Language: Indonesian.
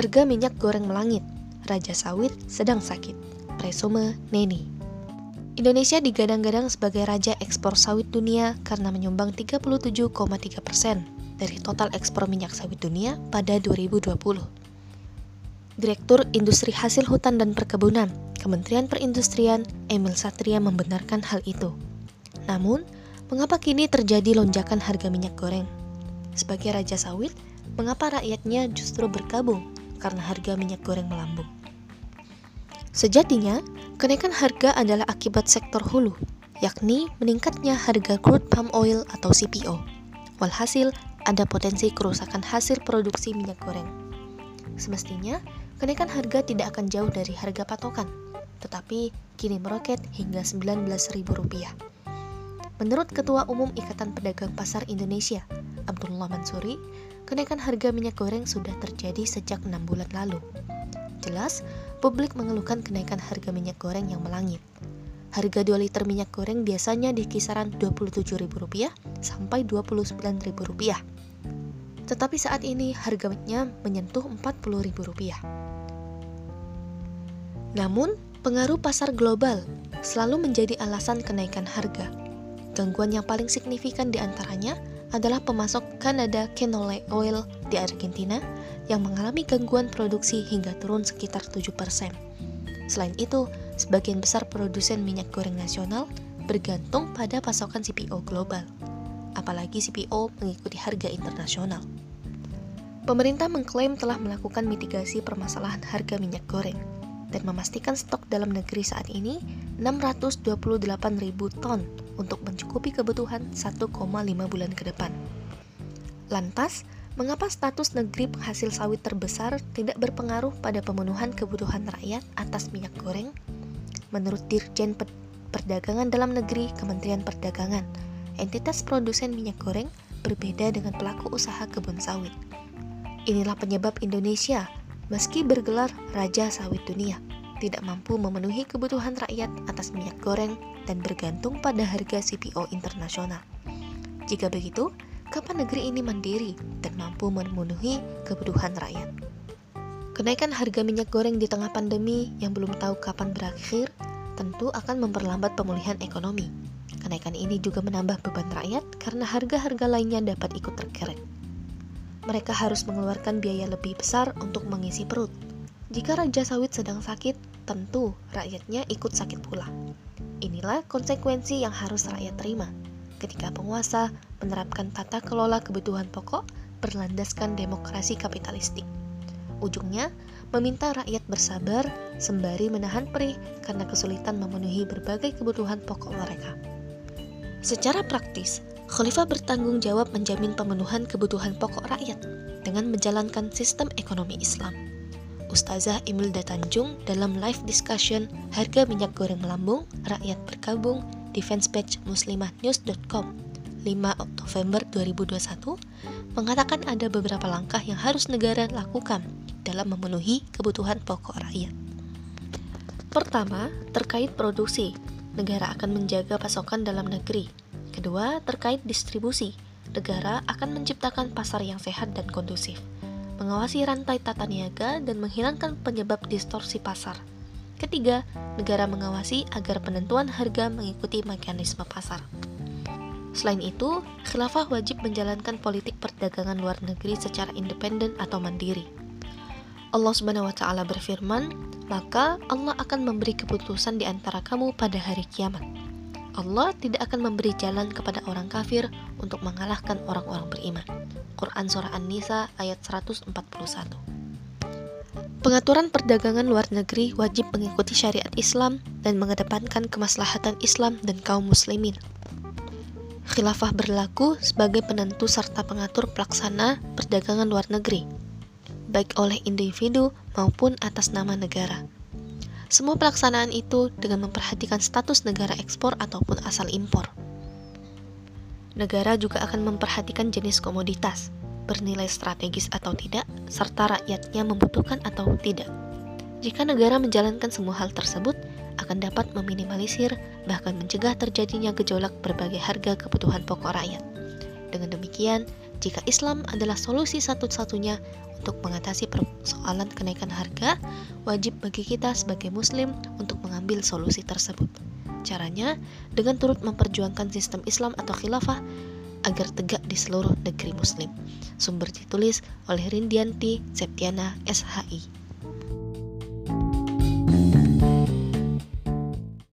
Harga minyak goreng melangit. Raja sawit sedang sakit. Presume Neni. Indonesia digadang-gadang sebagai raja ekspor sawit dunia karena menyumbang 37,3 persen dari total ekspor minyak sawit dunia pada 2020. Direktur Industri Hasil Hutan dan Perkebunan, Kementerian Perindustrian, Emil Satria membenarkan hal itu. Namun, mengapa kini terjadi lonjakan harga minyak goreng? Sebagai raja sawit, mengapa rakyatnya justru berkabung karena harga minyak goreng melambung? Sejatinya, kenaikan harga adalah akibat sektor hulu, yakni meningkatnya harga crude palm oil atau CPO. Walhasil, ada potensi kerusakan hasil produksi minyak goreng. Semestinya, kenaikan harga tidak akan jauh dari harga patokan, tetapi kini meroket hingga Rp19.000. Menurut Ketua Umum Ikatan Pedagang Pasar Indonesia, Abdullah Mansuri, kenaikan harga minyak goreng sudah terjadi sejak enam bulan lalu. Jelas, publik mengeluhkan kenaikan harga minyak goreng yang melangit. Harga 2 liter minyak goreng biasanya di kisaran Rp27.000 sampai Rp29.000. Tetapi saat ini harganya menyentuh Rp40.000. Namun, pengaruh pasar global selalu menjadi alasan kenaikan harga. Gangguan yang paling signifikan di antaranya adalah pemasok Kanada canola oil di Argentina yang mengalami gangguan produksi hingga turun sekitar 7%. Selain itu, sebagian besar produsen minyak goreng nasional bergantung pada pasokan CPO global, apalagi CPO mengikuti harga internasional. Pemerintah mengklaim telah melakukan mitigasi permasalahan harga minyak goreng dan memastikan stok dalam negeri saat ini 628.000 ton untuk mencukupi kebutuhan 1,5 bulan ke depan. Lantas, Mengapa status negeri penghasil sawit terbesar tidak berpengaruh pada pemenuhan kebutuhan rakyat atas minyak goreng? Menurut Dirjen Perdagangan Dalam Negeri Kementerian Perdagangan, entitas produsen minyak goreng berbeda dengan pelaku usaha kebun sawit. Inilah penyebab Indonesia, meski bergelar Raja Sawit Dunia, tidak mampu memenuhi kebutuhan rakyat atas minyak goreng dan bergantung pada harga CPO internasional. Jika begitu, kapan negeri ini mandiri dan mampu memenuhi kebutuhan rakyat. Kenaikan harga minyak goreng di tengah pandemi yang belum tahu kapan berakhir tentu akan memperlambat pemulihan ekonomi. Kenaikan ini juga menambah beban rakyat karena harga-harga lainnya dapat ikut terkerek. Mereka harus mengeluarkan biaya lebih besar untuk mengisi perut. Jika raja sawit sedang sakit, tentu rakyatnya ikut sakit pula. Inilah konsekuensi yang harus rakyat terima ketika penguasa menerapkan tata kelola kebutuhan pokok berlandaskan demokrasi kapitalistik. Ujungnya, meminta rakyat bersabar sembari menahan perih karena kesulitan memenuhi berbagai kebutuhan pokok mereka. Secara praktis, Khalifah bertanggung jawab menjamin pemenuhan kebutuhan pokok rakyat dengan menjalankan sistem ekonomi Islam. Ustazah Imilda Tanjung dalam live discussion Harga Minyak Goreng Melambung, Rakyat Berkabung di fanspage muslimahnews.com 5 November 2021 mengatakan ada beberapa langkah yang harus negara lakukan dalam memenuhi kebutuhan pokok rakyat. Pertama, terkait produksi, negara akan menjaga pasokan dalam negeri. Kedua, terkait distribusi, negara akan menciptakan pasar yang sehat dan kondusif, mengawasi rantai tata niaga dan menghilangkan penyebab distorsi pasar Ketiga, negara mengawasi agar penentuan harga mengikuti mekanisme pasar. Selain itu, khilafah wajib menjalankan politik perdagangan luar negeri secara independen atau mandiri. Allah Subhanahu wa taala berfirman, "Maka Allah akan memberi keputusan di antara kamu pada hari kiamat." Allah tidak akan memberi jalan kepada orang kafir untuk mengalahkan orang-orang beriman. Quran Surah An-Nisa ayat 141 Pengaturan perdagangan luar negeri wajib mengikuti syariat Islam dan mengedepankan kemaslahatan Islam dan kaum muslimin. Khilafah berlaku sebagai penentu serta pengatur pelaksana perdagangan luar negeri, baik oleh individu maupun atas nama negara. Semua pelaksanaan itu dengan memperhatikan status negara ekspor ataupun asal impor. Negara juga akan memperhatikan jenis komoditas, bernilai strategis atau tidak, serta rakyatnya membutuhkan atau tidak. Jika negara menjalankan semua hal tersebut, akan dapat meminimalisir bahkan mencegah terjadinya gejolak berbagai harga kebutuhan pokok rakyat. Dengan demikian, Jika Islam adalah solusi satu-satunya untuk mengatasi persoalan kenaikan harga, wajib bagi kita sebagai muslim untuk mengambil solusi tersebut. Caranya dengan turut memperjuangkan sistem Islam atau khilafah agar tegak di seluruh negeri muslim. Sumber ditulis oleh Rindianti Septiana SHI.